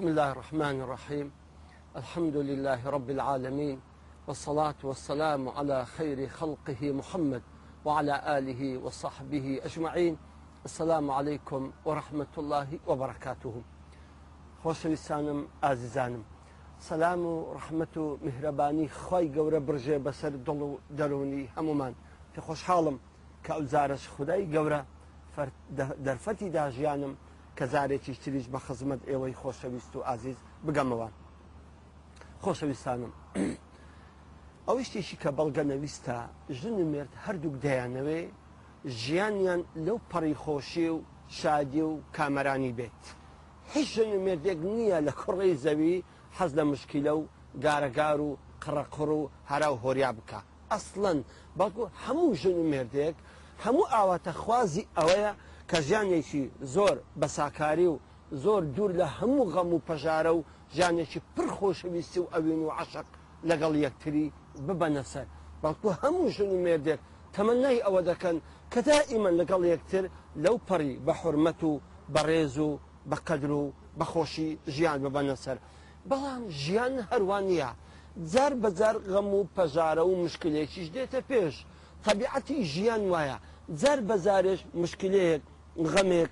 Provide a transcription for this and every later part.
بسم الله الرحمن الرحيم الحمد لله رب العالمين والصلاة والسلام على خير خلقه محمد وعلى آله وصحبه أجمعين السلام عليكم ورحمة الله وبركاته خوش ویسانم آززانم سلام ورحمة مهرباني خوي میهرەبانی برجي بسر دلو بەسەر همومان و حالم كأوزارش پێ خۆشحاڵم کە داجيانم کە زارێکی تریش بە خزمەت ئێوەی خۆشەویست و ئازیز بگەمەوە خۆشەویستانم ئەو شتێکی کە بەڵگەنەویستە ژن مرد هەردووک دەیانەوێ ژیانیان لەو پەڕی خۆشی و شادی و کامەرانی بێت هیچ ژن مردێک نییە لە کوڕی زەوی حەز لە مشکیلە و گارەگار و قڕەقڕ و هەرا و هۆریا بکە ئەسڵەن بەڵکو هەموو ژن مردێک هەموو ئاواتە خوازی ئەوەیە کە ژیانێکی زۆر بەساکاری و زۆر دوور لە هەموو غەم و پەژارە و ژیانێکی پرخۆشەویستی و ئەوین و عشق لەگەڵ یەکتری ببەنەسەر بەڵکو هەموو ژن و مێردێک تەمەنای ئەوە دەکەن کە دائیمەن لەگەڵ یەکتر لەو پەڕی بە حرمەت و بەڕێز و بەقدر و بەخۆشی ژیان ببەنەسەر بەڵام ژیان هەروانە جار بەجار غەم و پەژارە و مشکلێکیش دێتە پێش طبیعەتی ژیان وایە جار بەزارش مشکلەیەک غەمێک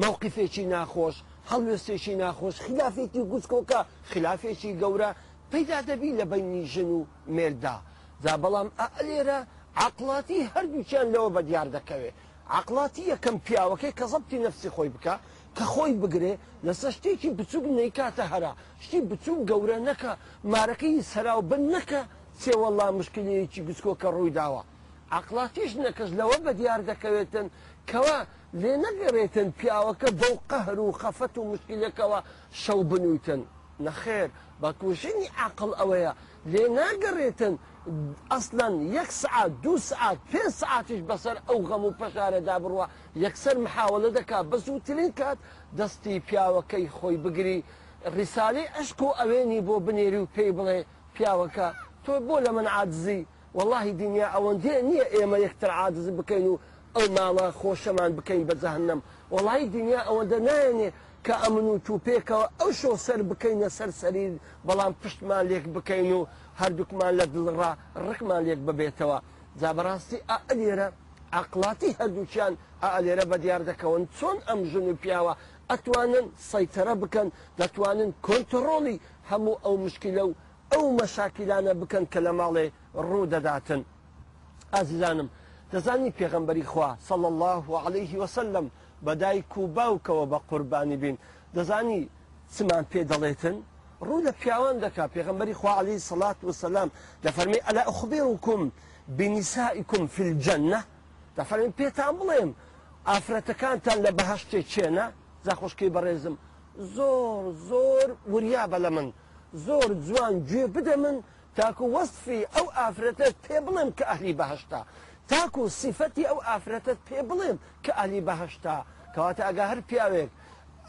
مەوقفێکی ناخۆش هەڵوێستێکی ناخۆش خلافێکی گوچکۆکە خلافێکی گەورە پەیدا دەبی لە بەینی ژن و مێردا دا بەڵام ئەلێرە عقلاتی هەردووچیان لەوە بە دیار دەکەوێت عقلاتی یەکەم پیاوەکەی کە زەبتی نفسی خۆی بکە کە خۆی بگرێ لەسەر شتێکی بچووک نیکاتە هەرا شتی بچووک گەورە نەکە مارەکەی سەراو بن نەکە سێوەڵا مشکلەیەکی گچکۆکە ڕووی داوە عقلاتیش نەکەس لەوە بە دیار دەکەوێتن کەوا لێ نەگەڕێتن پیاوەکە بەو قەهر و خەفەت و مشکلەکەەوە شەو بنووتن نەخێر بە کوژینی عقل ئەوەیە لێ ناگەڕێتن ئەسلەن یەک سعات دو سعات پێ سعاتیش بەسەر ئەو غەم و پەشارەدا بڕوە یەکسەر محاوەلە دەکا بە زووترین کات دەستی پیاوەکەی خۆی بگری ڕیسالی ئەشک و ئەوێنی بۆ بنێری و پێی بڵێ پیاوەکە تۆ بۆ لە من عادزی واللهی دنیا ئەوەندێ نییە ئێمە یەکتر عادز بکەین و ئەو ماڵە خۆشەمان بکەین بەجههنم وڵی دنیا ئەوەندە نایەنێ کە ئەمن و توپێکەوە ئەو شۆ سەر بکەینە سەر سەری بەڵام پشتمان لێک بکەین و هەردووکمان لە دڵڕا ڕقمان لێک ببێتەوە جابڕاستی ئەلێرە عقلاتی هەردووچیان ئالێرە بە دیار دەکەون چۆن ئەم ژن و پیاوە ئەتوانن سەیتەرە بکەن دەتوانن کۆنتترۆڵی هەموو ئەو مشکلە و ئەو مەشاکیلانە بکەن کە لە ماڵێ ڕوو دەداتن ئازیزانم دەزانی پێغەمبەری خوا سەڵ الله و عليهەیهی وسلم بەدایک و باوکەوە بە قوربانی بین دەزانی چمان پێ دەڵێتن ڕوو لە پیاوان دەکا پێغمبەری خواعالی سەلات وسلام لە فەرمی ئەلا ئەخبێوکم بینیسائیکم فجنە دەفەرمی پێتان بڵێم ئافرەتەکانتان لە بەهشتێ چێنە زاخۆشکی بەڕێزم زۆر زۆر وریا بە لە من زۆر جوان گوێ بدە من تاکو وەستفی ئەو ئافرەتت پێ بڵێم کە ئەهلی بەهشتا تاکو سیفەتی ئەو ئافرەتت پێ بڵێم کە ئەلی بەهشتا کەواتە ئەگە هەر پیاوێک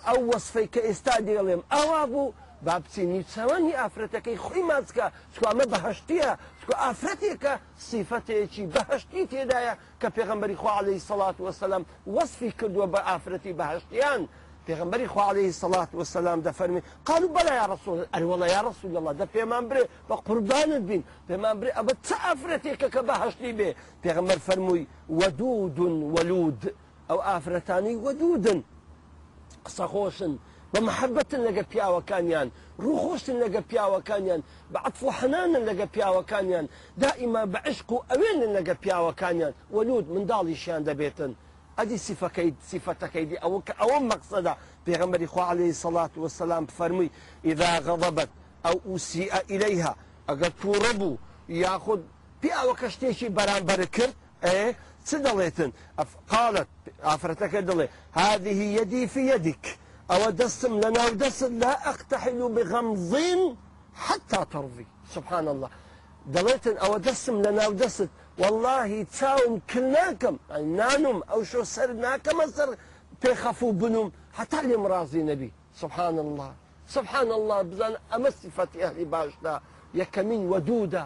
ئەو وەصفەی کە ئێستا دێڵێم ئەوا بوو با بچینی چەوەنی ئافرەتەکەی خۆی ماچکە چکوامە بەهشتیە چکو ئافرەتێکە سیفەتێکی بەهشتی تێدایە کە پێغمبەری خواڵی سەڵات وەسەلم وەصفی کردووە بە ئافرەتی بەهشتیان خو علیه عليه والسلام ده فرمی قالو بلا یا رسول الله والله یا رسول الله دە پێمان برێ بە قربان بین پێمان برێ ئەبە که ئافرەتێکە کە بە هەشتی بێ پێغمبەر فەرمووی وەدودون وەلود ئەو ئافرەتانی وەدودن قسە خۆشن بە محەبەتن لەگە پیاوەکانیان ڕووخۆشتن لەگە پیاوەکانیان بە عتف و حەنانن لەگە پیاوەکانیان دائیما بە عشق و ئەوێنن لەگە پیاوەکانیان وەلود منداڵیشیان بیتن ادي صفه كيد صفه كيد او او مقصده بيغمر اخو عليه الصلاه والسلام فرمي اذا غضبت او اسيء اليها اگر تو ياخذ بي او كشتي شي بران بركر ايه تدليتن قالت عفرتك دلي هذه يدي في يدك او دسم لنا ودسم لا اقتحل بغمض حتى ترضي سبحان الله دليتن او دسم لنا ودسم واللهی چاوم کناکەم نانم ئەو شۆ سەر ناکەمە سەر پێخەف و بنوم حتا لێم ڕازی نەبی سبحان الله سبحان الله بزان ئەمە سیفەتی ئەهلی باشدا یەکەمین وەدوودا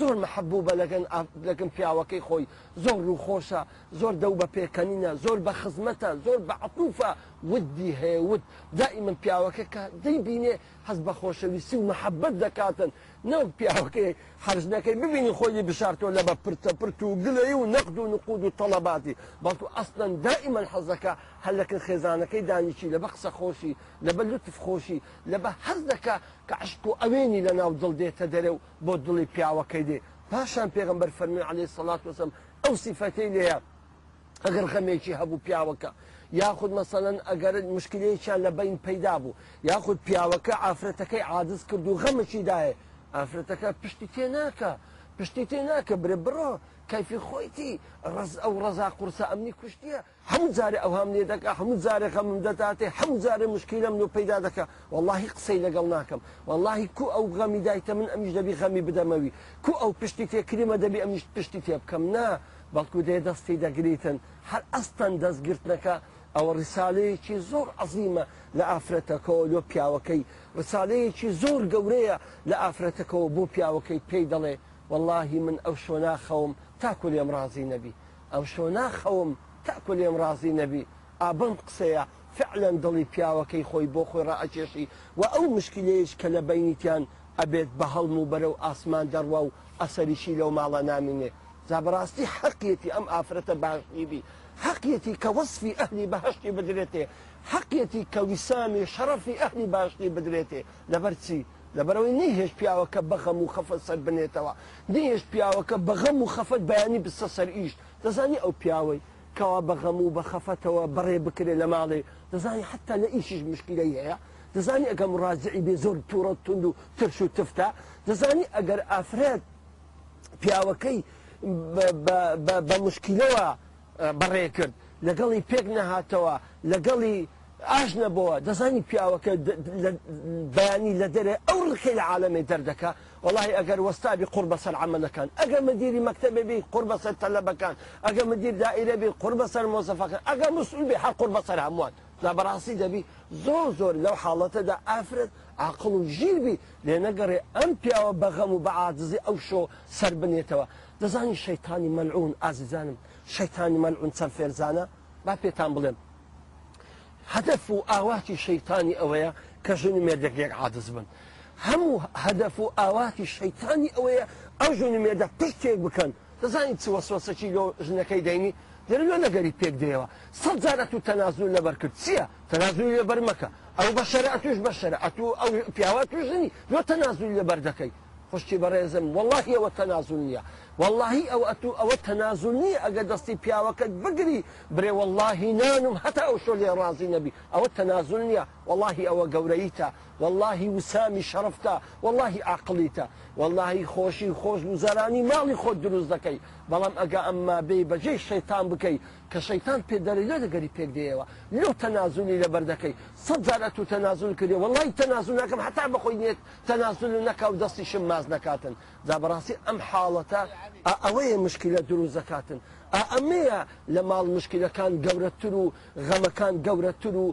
زۆر مەحبوو بە لەگەن لەگەن پیاوەکەی خۆی زۆر ڕووخۆشە زۆر دەو بە پێکەنینە زۆر بە خزمەتە زۆر بە عقوفە ودی هەیەود دائیمەن پیاوەکە کە دەیبینێ هەست بە خۆشەویستی و مەحەبەت دەکاتن نەو پیاوەکەی حەرزنەکەی ببینی خۆی بشارتۆ لە بە پرتە پرت و گلەی و نەقد و نقود و تەڵەباتی بەڵکو ئەستن دائیمەن حەزەکە هەلەکن خێزانەکەی دانیشی لە بە قسە خۆشی لە بە لوتف خۆشی لە بە حەزەکە کە عشک و ئەوێنی لە ناو دڵ دێتە دەرێ و بۆ دڵی پیاوەکەی دێ پاشان پێغمبەر فەرمی عليه سڵات وسم ئەو سیفەتەی لەیە ئەگەر خەمێکی هەبوو پیاوەکە. یاخود مەسەەن ئەگەر مشکلەیەکیان لە بین پەیدا بوو یاخود پیاوەکە ئافرەتەکەی عادز کرد و غەمەشیداە ئافرەتەکە پشتی تێ ناکە پشتی تێ ناکە برێ بڕۆ کەفی خۆیتی ڕز ئەو ڕزا قورسە ئەمنی کوشتیە هەموو جارێ ئەوهام لێ دەکە هەموو جارێکە من دەداتێ هەموو جارێ مشکیلم و پەیدا دەکە واللهی قسەی لەگەڵ ناکەم واللهی کو ئەو غەمی دایتە من ئەمیش دەبی خەمی بدەمەوی کو ئەو پشتی تێکریمە دەبی ئەمیش پشتی تێ بکەم نا بەڵکو دێ دەستی دەگریتن هەر ئەستان دەستگرتنەکە ئەوە ڕساالەیەکی زۆر عزیمە لە ئافرەتەکەەوە لۆ پیاوەکەی ڕساالەیەکی زۆر گەورەیە لە ئافرەتەکەەوە بۆ پیاوەکەی پێی دەڵێ واللهی من ئەو شۆناخەوم تاکو لێم ڕازی نەبی ئەم شۆناخەوم تاکو لێم ڕازی نەبی ئابم قسەیە فعلەن دڵی پیاوەکەی خۆی بۆ خۆی ڕائکێشی و ئەو مشکلەیەش کە لە بینیتیان ئەبێت بە هەڵم و بەرەو ئاسمان دەڕوا و ئەسەریشی لەو ماڵە نامینێ زابڕاستی حەقیەتی ئەم ئافرەتە باشیبی حەقیەتی کە وەصفی ئەهلی بەهشتی بدرێتێ حەقیەتی کە ویسامی شەرەفی ئەهلی باشتی بدرێتێ لەبەرچی لەبەرەوەی نی هێش پیاوەکە بەخەم و خەفەت سەر بنێتەوە دیهێش پیاوەکە بەغەم و خەفەت بەیانی بستە سەر ئیش دەزانی ئەو پیاوەی کەوا بەغەم و بە خەفەتەوە بەڕێ بکرێ لە ماڵێ دەزانی حتا لە ئیشیش مشکلەی هەیە دەزانی ئەگەم ڕازعی بێ زۆر تووڕە تونند و ترش و تفتە دەزانی ئەگەر ئافرێت پیاوەکەی بە مشکلەوە بەڕێ کرد لەگەڵی پێک نەهاتەوە لەگەڵی ئاش نەبەوە دەزانی پیاوەکە بەیانی لە دەرێ ئەو ڕخی لە عاالمی دەردەکە وڵی ئەگەر وەستابی قڕ بەسەر عملەکان ئەگە مدیری مەکتتەبێبی قڕ بەسەر تەلەبەکان ئەگە مدیر دائیرەبی قڕ بەسەر مۆزەفەکان ئەگە مسئولبی هەر قڕ بەسەر هەمووان لا بەڕاستی دەبی زۆر زۆر لەو حاڵەتەدا ئافرەت عقل و ژیربی لێ نەگەڕێ ئەم پیاوە بەغەم و بەعادزی ئەو شۆ سەر بنێتەوە دەزانی شەیتانی مەلعون ئازیزانم شەیتانی مەلعون چەند فێرزانە با پێتان بڵێم هەدەف و ئاواتی شەیتانی ئەوەیە کە ژنی مێردەکێک عادز بن هەموو هەدەف و ئاواتی شەیتانی ئەوەیە ئەو ژنی مێردە پێکێک بکەن دەزانین چ وەسوەسەکی لۆ ژنەکەی دەینی دەرلۆ نەگەری پێک دێەوە سەد جارەت و تەنازول لەبەر کرد چییە تەنازول لەبەر مەکە ئەو بە شەرە ئەتوش بە شەرە ئەتو ئەو پیاوە توژنی لۆ تەنازول لەبەر دەکەی خوشتی بەڕێزم وەڵاهیەوە تەنازول نییە واللهی ئەو ئەتو ئەوە تەنازونی ئەگە دەستی پیاوەکەت بگری برێ واللهی نانم هەتا ئەو شۆ لێ ڕازی نەبی ئەوە تەنازون نیە واللهی ئەوە گەورەیتە واللهی وسامی شەرفتە واللهی عقلیتە واللهی خۆشی خۆش وزارانی ماڵی خۆ دروست دەکەی بەڵام ئەگە ئەمما بێ بەجێ شەیتان بکەی کە شەیتان پێدەری لە دەگەری پێکدەیەوە لەو تەنازونی لەبەر دەکەی سەد زارە تو تەنازون کردێ واللهی تەنازون نەکەم هەتا بەخۆی نێت تەنازون نەکە و دەستی شم ماز نکاتن جا بەڕاستی ئەم حاڵەتە ئەوەیە مشکلە دروو زەکاتن ئەمەیە لە ماڵ مشکلەکان گەورەتر و غەمەکان گەورەتر و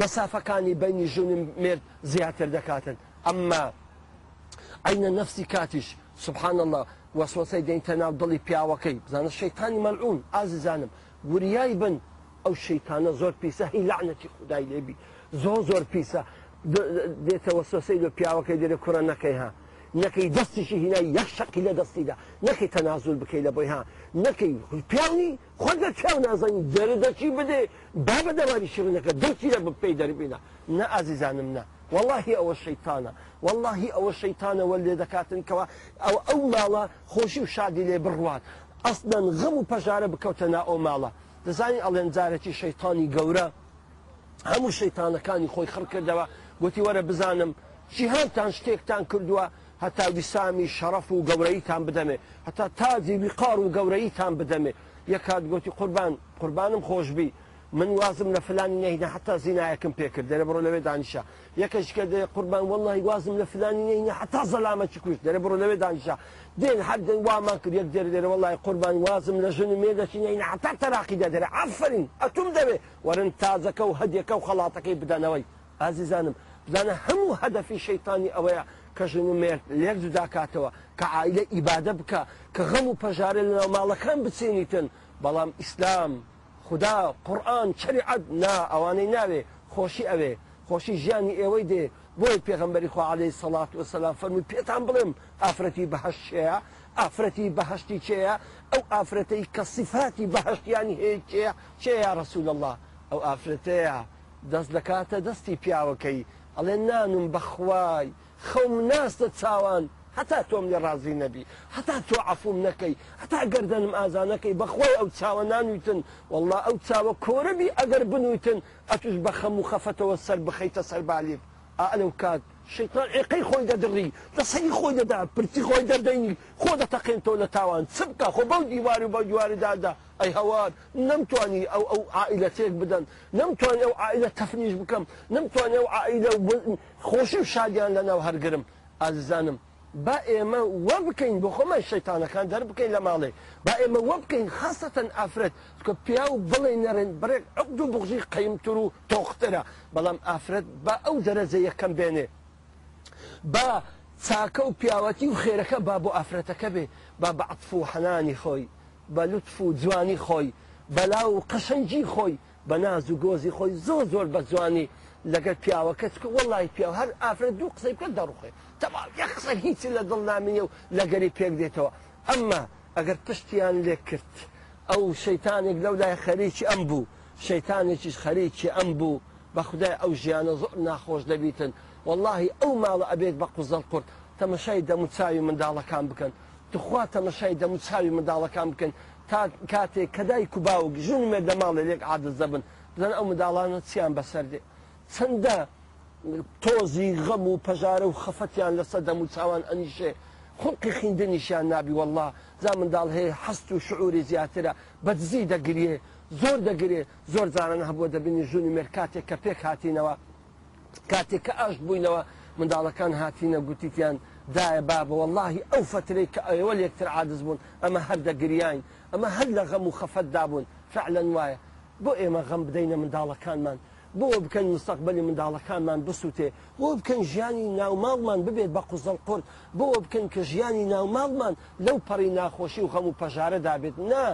مەسافەکانی بینی ژون مرد زیاتر دەکاتن ئەمما عینە نفسی کاتیش سبحان الله وەسوەسەی دەینتە ناو دڵی پیاوەکەی بزانە شەیتانی مەلعون ئازیزانم وریای بن ئەو شەیتانە زۆر پیسە هی لعنەتی خدای لێبی زۆر زۆر پیسە دێتە وەسوسەی لە پیاوەکەی دێرە کوڕە نەکەی ها نەکەی دەستیشی هینایی یەک شەقی لە دەستیدا نەکەی تەنازول بکەی لە بۆی ها نەکەی پیانی خۆگە چاو نازانی دەردەچی بدێ با بە دەواری شڕنەکە دەچی لە بپی دەربینا نە ئازیزانم نە واللهی ئەوە شەیتانە واللهی ئەوە شەیتانەوە لێ دەکاتن کەەوە ئەو ئەو ماڵە خۆشی و شادی لێ بڕوات ئەسنەن غەم و پەژارە بکەوتە نا ئەو ماڵە دەزانی ئەڵێن جارەتی شەیتانی گەورە هەموو شەیتانەکانی خۆی خڕ کردەوە گوتی وەرە بزانم جیهانتان شتێکتان کردووە هەتا ویسامی شەرەف و گەورەیتان بدەمێ هەتا تازی ویقار و گەورەیتان بدەمێ یەکات گوتی قوربان قوربانم خۆشببی من وازم لە فلانی نهینە حتا زینایەکەم پێکرد دەرە بڕۆ لەوێ دانیشا یەکەش کە دێ قوربان واللهی وازم لە فلانی نهینە حتا زەلامەکی کوش دەرە بڕۆ لەوێ دانیشا دێن حەدەن وامان کرد یەک دەر دێرە وڵی قوربان وازم لە ژن مێدەچی نهینە حتا تەراقیدا دەرە ئافرین ئەتوم دەبێ وەرن تازەکە و هەدیەکە و خەڵاتەکەی بدەنەوەی ئازیزانم بزانە هەموو هەدەفی شەیتانی ئەوەیە کەژن و مێر لێک جوداکاتەوە کە عیلە ئیبادە بکە کە غەم و پەژارە لەناو ماڵەکان بچینیتن بەڵام ئیسلام خدا قورآن چریعەت نا ئەوانەی ناوێ خۆشی ئەوێ خۆشی ژیانی ئێوەی دێ بۆی پێغمبەری خو عليهەی سەڵات وسلام فەرمی پێتان بڵێم ئافرەتی بەهشت چەیە ئافرەتی بەهشتی چەیە ئەو ئافرەتەی کە سیفاتی بەهشتیانی هەیە چەیە چەیە رسول الله ئەو ئافرەتەیە دەست لە کاتە دەستی پیاوەکەی ئەڵێ نانم بەخوای خەم ناستە چاوان هەتا تۆم لێ ڕازی نەبی هەتا تۆ عفوم نەکەی هەتا گەردنم ئازانەکەی بەخۆی ئەو چاوە نانوتن والله ئەو چاوە کۆرەبی ئەگەر بنوتن ئەتوش بە خەم و خەفەتەوە سەر بخەیتە سەربالیب ئەلەو کات شەیتان عێقەی خۆی دەدڕی دەسەی خۆی دەدا پرتی خۆی دەردەینی خۆ دەتەقێن تۆ لە تاوان چبکە خۆ بەو دیواری و بە دیواری دادا ئەی هەوار نەمتوانی ئەو ئەو عائلەتێک بدەن نەمتوانی ئەو عائلە تەفنیش بکەم نەمتوانی ئەو عائلە خۆشی و شادیان لەناو هەرگرم ئازانم با ئێمە وە بکەین بۆ خۆمان شەیتانەکان دەر بکەین لە ماڵێ با ئێمە وە بکەین خاستەن ئافرەت کە پیا و بڵێ نەرێن برێک ئەو دوو بغژی قەیمتر و تۆخترە بەڵام ئافرەت با ئەو دەرەزە یەکەم بێنێ با چاکە و پیاوەتی و خێرەکە با بۆ ئافرەتەکە بێ با بە عەتف و حەنانی خۆی بە لوتف و جوانی خۆی بەلا و قەشەنجی خۆی بە ناز و گۆزی خۆی زۆر زۆر بە جوانی لەگەر پیاوەکەت کە وڵی پیاو هەر ئافرەت دوو قسەی بکە دەڕوخێ تەوا یە قسە هیچی لە دڵ نامینە و لەگەری پێک دێتەوە ئەمما ئەگەر پشتیان لێ کرد ئەو شەیتانێک لەولای خەریکی ئەم بوو شەیتانێکیش خەریکی ئەم بوو بە خدای ئەو ژیانە زۆر ناخۆش دەبیتن واللهی ئەو ماڵە ئەبێت بە قوزەڵ کورد تەمەشای دەموچاوی منداڵەکان بکەن دخوا تەمەشای دەموچاوی منداڵەکان بکەن تا کاتێک کەدای کوبا و ژون مێ دەماڵە لێک عادت دەبن بزن ئەو منداڵانە چیان بەسەردێ چەندە تۆزی غەم و پەژارە و خەفەتیان لەسەر دەموچاوان ئەنیشێ خڵقی خیندنیشیان نابی والله زا منداڵ هەیە هەست و شعوری زیاترە بەدزی دەگریێ زۆر دەگرێ زۆر زانان هەبووە دەبینی ژووری مێرکاتێک کە پێک هاتینەوە کاتێک کە ئاش بووینەوە منداڵەکان هاتینە گوتیتیان دایە بابە واللهی ئەو فترەی کە ئەوە لێکتر عادز بوون ئەمە هەر دەگریان ئەمە هەر لە غەم و خەفەت دابوون فعلەن وایە بۆ ئێمە غەم بدەینە منداڵەکانمان بۆ بکەن مستەقبلی منداڵەکانمان بسووتێ بۆ بکەن ژیانی ناوماڵمان ببێت بە قوزەڵ قورد بۆ بکەن کە ژیانی ناوماڵمان لەو پەڕی ناخۆشی و غەم و پەژارە دابێت نا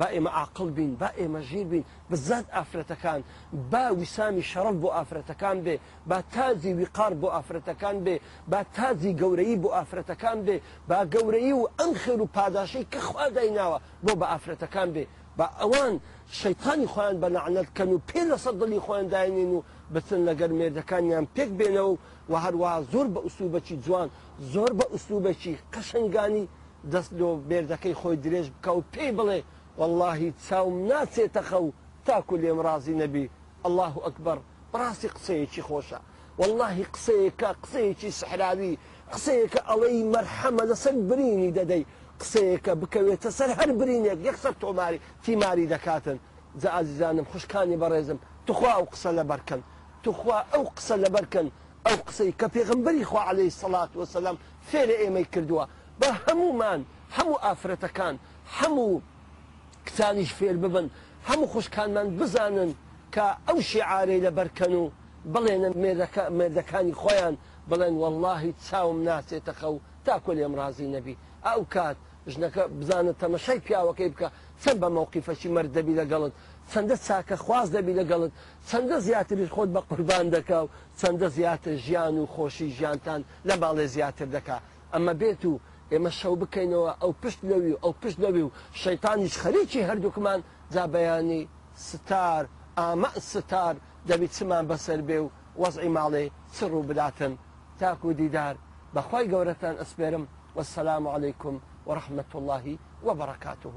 با ئێمە عقل بین با ئێمە ژیر بین بزات ئافرەتەکان با ویسامی شەڕف بۆ ئافرەتەکان بێ با تازی ویقار بۆ ئافرەتەکان بێ با تازی گەورەی بۆ ئافرەتەکان بێ با گەورەی و ئەم خێر و پاداشەی کە خوا دایناوە بۆ بە ئافرەتەکان بێ با ئەوان شەیتانی خۆیان بە لەعنەتکەن و پێ لە سەدڵی خۆیان داینین و بچن لەگەر مێردەکانیان پێک بێنەوە و هەروە زۆر بە ئوسوبەتی جوان زۆر بە ئوسوبەتی قەشنگانی دەست لۆ بێردەکەی خۆی درێژ بکە و پێی بڵێ واللهی چاوم ناچێتە خەو تاکو لێم ڕازی نەبی الله ئەکبەر ڕاستی قسەیەکی خۆشە واللهی قسەیەکە قسەیەکی سحراوی قسەیەکە ئەڵەی مەرحەمە لەسەر برینی دەدەی قسەیەکە بکەوێتە سەر هەر برینێک یەکسەر تۆماری تیماری دەکاتن جا ئازیزانم خوشکانی بەڕێزم توخوا ئەو قسە لە بەرکەن توخوا ئەو قسە لە بەرکەن ئەو قسەی کە پێغمبەری خوا عليهەی سەلات وسلام فێرە ئێمەی کردووە بە هەمومان هەموو ئافرەتەکان هەموو کتانیش فێر ببن هەموو خوشکانمان بزانن کە ئەو شیعارەی لە بەرکەن و بڵێنە مێردەکانی خۆیان بڵێن واللهی چاوم ناچێتە خەو تا کۆ لێم رازی نەبی ئەو کات ژنەکە بزانە تەمەشای پیاوەکەی بکە چەند بە مەوقیفەشی مەردەبی لەگەڵت چەندە چاکە خواز دەبی لەگەڵت چەندە زیاتریش خۆت بە قوربان دەکا و چەندە زیاتر ژیان و خۆشی ژیانتان لە باڵێ زیاتر دەکا ئەمە بێت و ئێمە شەو بکەینەوە ئەو پشت لەوی و ئەو پشت لەوی و شەیتانیش خەریکی هەردووکمان جابەیانی ستار ئامە ستار دەبیت چمان بەسەر بێ و وەزعی ماڵێ سڕ و بداتن تاکو دیدار بەخوای گەورەتان ئەسپێرم وەسەسلام عیکم وەرححمت اللهی وبركاته